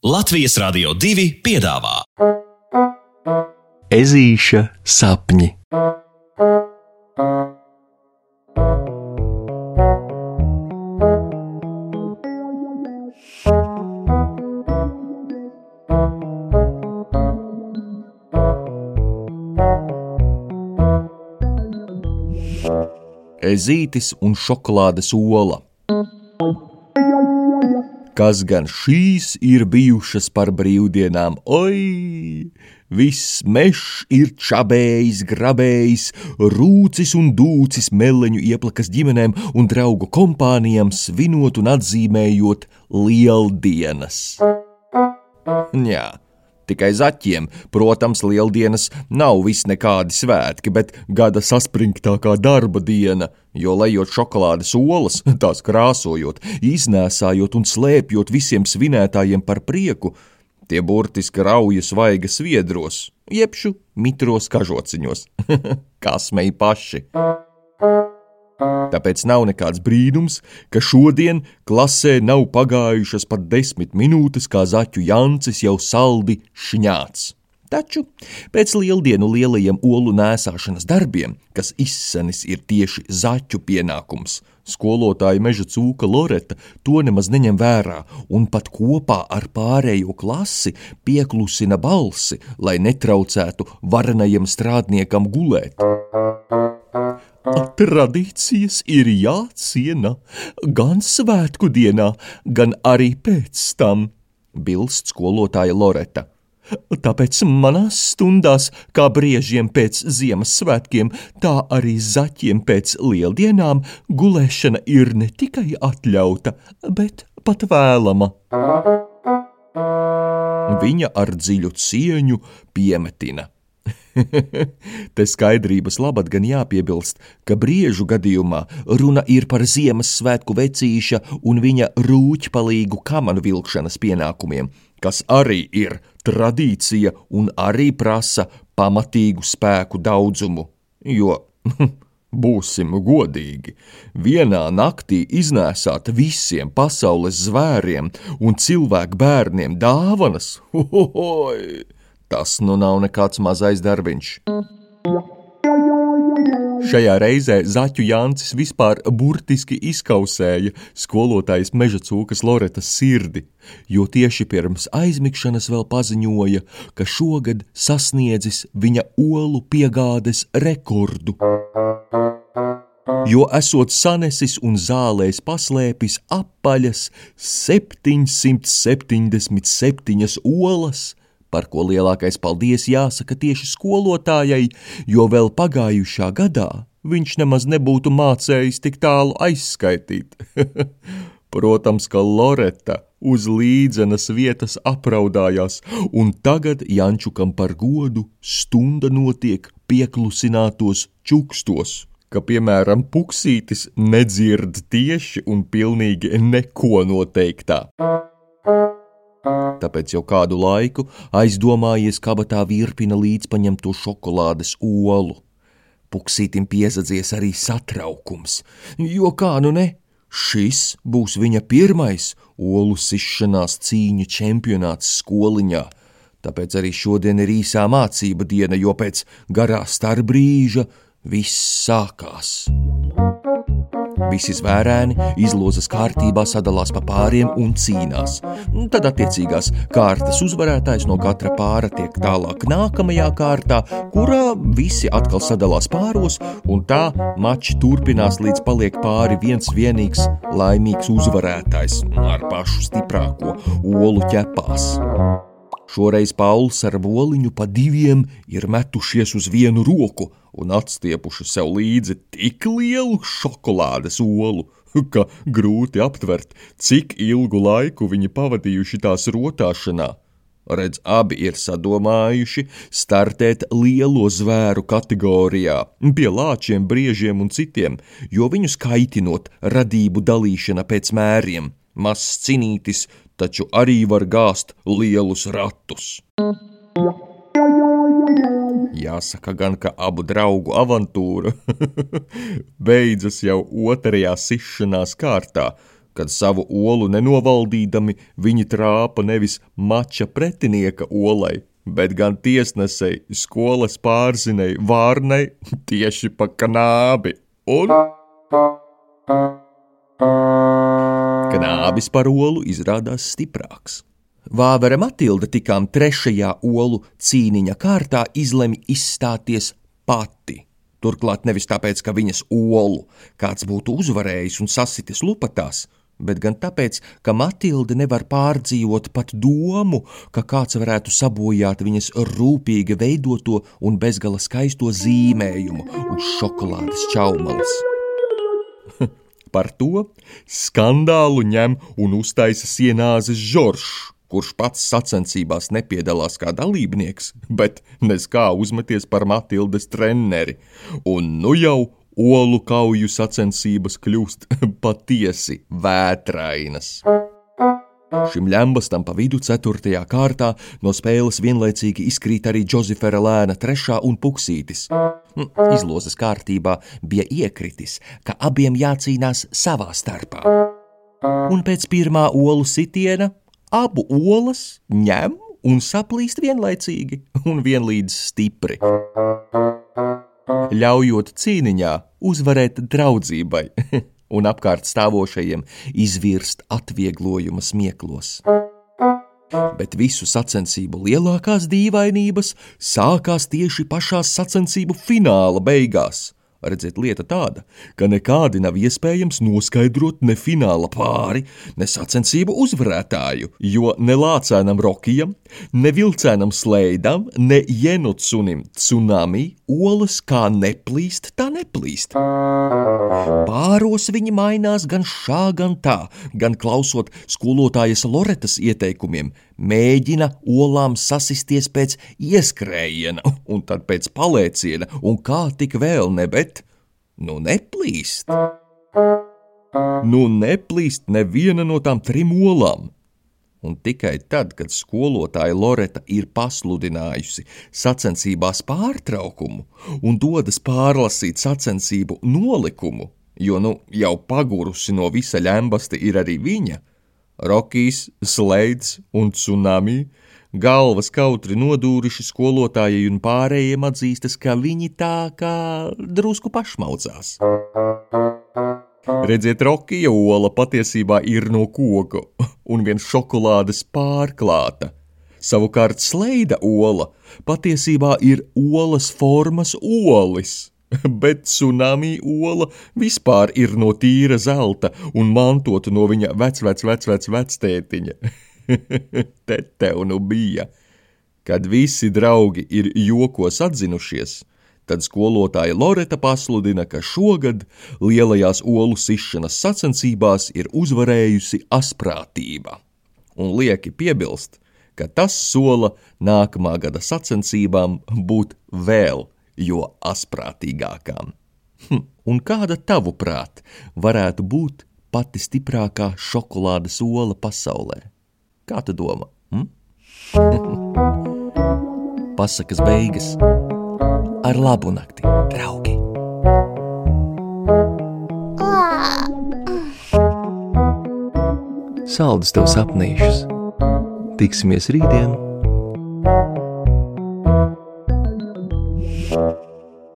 Latvijas Rādio 2 piedāvā Ezīša sapņi. Ezītis un šokolādes ola. Kas gan šīs ir bijušas par brīvdienām? Oi! Viss mežs ir čabējis, grabējis, rūcis un dūcis meleņu ieplakas ģimenēm un draugu kompānijām svinot un atzīmējot lieldienas. Jā, tikai zaķiem. Protams, lieldienas nav vis nekādi svētki, bet gada saspringtākā darba diena, jo lejot šokolādes olas, tās krāsojot, iznēsājot un slēpjot visiem svinētājiem par prieku, tie burtiski rauja svaigas viedros, jebšu mitros kažociņos, kā smēji paši. Tāpēc nav nekāds brīnums, ka šodien klasē nav pagājušas pat desmit minūtes, kā zaķu Jancis jau saldi šņāts. Taču pēc lieldienu lielajiem olu nēsāšanas darbiem, kas izsenis ir tieši zaķu pienākums, skolotāja meža cūka Loreta to nemaz neņem vērā un pat kopā ar pārējo klasi pieklusina balsi, lai netraucētu varenajam strādniekam gulēt. Tradīcijas ir jāciena gan svētku dienā, gan arī pēc tam, bilst skolotāja Loreta. Tāpēc manās stundās, kā briežiem pēc Ziemassvētkiem, tā arī zaķiem pēc lieldienām, gulēšana ir ne tikai atļauta, bet pat vēlama. Viņa ar dziļu cieņu piemetina. Te skaidrības labad gan jāpiebilst, ka briežu gadījumā runa ir par Ziemassvētku vecīša un viņa rūķpalīgu kamanu vilkšanas pienākumiem, kas arī ir tradīcija un arī prasa pamatīgu spēku daudzumu, jo Būsim godīgi, vienā naktī iznēsāt visiem pasaules zvēriem un cilvēku bērniem dāvanas. Hohoj! Tas nu nav nekāds mazais darbiņš. Šajā reizē Zaķu Jancis vispār burtiski izkausēja skolotājas meža cūkas Loretas sirdi, jo tieši pirms aizmigšanas vēl paziņoja, ka šogad sasniedzis viņa olu piegādes rekordu. Jo esot sanesis un zālēs paslēpis apaļas 777 olas, par ko lielākais paldies jāsaka tieši skolotājai, jo vēl pagājušā gadā viņš nemaz nebūtu mācējis tik tālu aizskaitīt. Protams, ka Loreta uz līdzenas vietas apraudājās, un tagad Jančukam par godu stunda notiek pieklusinātos čukstos, ka, piemēram, puksītis nedzird tieši un pilnīgi neko noteiktā. Tāpēc jau kādu laiku aizdomājies kabatā virpina līdzpaņemto šokolādes olu. Puksītim piezadzies arī satraukums, jo kā nu ne, šis būs viņa pirmais olu sišanās cīņu čempionāts skoliņā. Tāpēc arī šodien ir īsā mācība diena, jo pēc garā starbrīža viss sākās. Visi zvērēni izlozas kārtībā sadalās pa pāriem un cīnās. Tad attiecīgās kārtas uzvarētājs no katra pāra tiek tālāk nākamajā kārtā, kurā visi atkal sadalās pāros, un tā mačs turpinās līdz paliek pāri viens vienīgs laimīgs uzvarētājs ar pašu stiprāko olu ķepās. Šoreiz Pauls ar boliņu pa diviem ir metušies uz vienu roku un atstiepuši sev līdzi tik lielu šokolādes olu, ka grūti aptvert, cik ilgu laiku viņi pavadījuši tās rotāšanā. Redz, abi ir sadomājuši startēt lielo zvēru kategorijā, pie lāčiem, briežiem un citiem, jo viņus kaitinot radību dalīšana pēc mēriem. Mazs cinītis taču arī var gāzt lielus ratus. Jāsaka gan, ka abu draugu avantūra beidzas jau otrajā sišanās kārtā, kad savu olu nenovaldīdami viņi trāpa nevis mača pretinieka olai, bet gan tiesnesei, skolas pārzinei, vārnei tieši pa kanābi. Un kanābis par olu izrādās stiprāks. Vāvera Matilda tikām trešajā olu cīniņa kārtā izlemj izstāties pati. Turklāt nevis tāpēc, ka viņas olu kāds būtu uzvarējis un sasitis lupatās, bet gan tāpēc, ka Matilde nevar pārdzīvot pat domu, ka kāds varētu sabojāt viņas rūpīgi veidoto un bezgala skaisto zīmējumu uz šokolādes čaumalas. Par to skandālu ņem un uztaisa sienāzes Žoržs, kurš pats sacensībās nepiedalās kā dalībnieks, bet nez kā uzmeties par Matildes treneri, un nu jau olu kauju sacensības kļūst patiesi vētrainas. Šim ļambastam pa vidu ceturtajā kārtā no spēles vienlaicīgi izkrīt arī Džozefera lēna trešā un puksītis. Hm, izlozes kārtībā bija iekritis, ka abiem jācīnās savā starpā. Un pēc pirmā olu sitiena abu olas ņem un saplīst vienlaicīgi un vienlīdz stipri ļaujot cīniņā uzvarēt draudzībai un apkārt stāvošajiem izvirst atvieglojuma smieklos. Bet visu sacensību lielākās dīvainības sākās tieši pašās sacensību fināla beigās – Redziet, lieta tāda, ka nekādi nav iespējams noskaidrot ne fināla pāri, ne sacensību uzvarētāju, jo ne lācēnam Rokijam, ne vilcēnam Sleidam, ne Jenucunim Tsunami olas kā neplīst, tā neplīst. Pāros viņi mainās gan šā, gan tā, gan klausot skolotājas Loretas ieteikumiem, mēģina olām sasisties pēc ieskrējiena, un tad pēc palēciena, un kā tik vēl ne, bet nu neplīst. Nu neplīst neviena no tām trim olām. Un tikai tad, kad skolotāja Loreta ir pasludinājusi sacensībās pārtraukumu un dodas pārlasīt sacensību nolikumu, jo nu jau pagurusi no visa ļembasta ir arī viņa, Rokijs, Sleids un Tsunami galvas kautri nodūruši skolotājai un pārējiem atzīstas, ka viņi tā kā drusku pašmaucās. Redziet, Rokija ola patiesībā ir no koka un viens šokolādes pārklāta. Savukārt sleida ola patiesībā ir olas formas olis. bet tsunami ola vispār ir no tīra zelta un mantota no viņa vecvec, vecvec, vectētiņa. Te tev nu bija. Kad visi draugi ir jokos atzinušies, tad skolotāja Loreta pasludina, ka šogad lielajās olu sišanas sacensībās ir uzvarējusi asprātība. Un lieki piebilst, ka tas sola nākamā gada sacensībām būt vēl jo asprātīgākām. Hm, un kāda tavuprāt varētu būt pati stiprākā šokolādes ola pasaulē? Kā tu domā? Hm? Pasakas beigas ar labu nakti, draugi! Saldus tev sapnīšus! Tiksimies rītdien!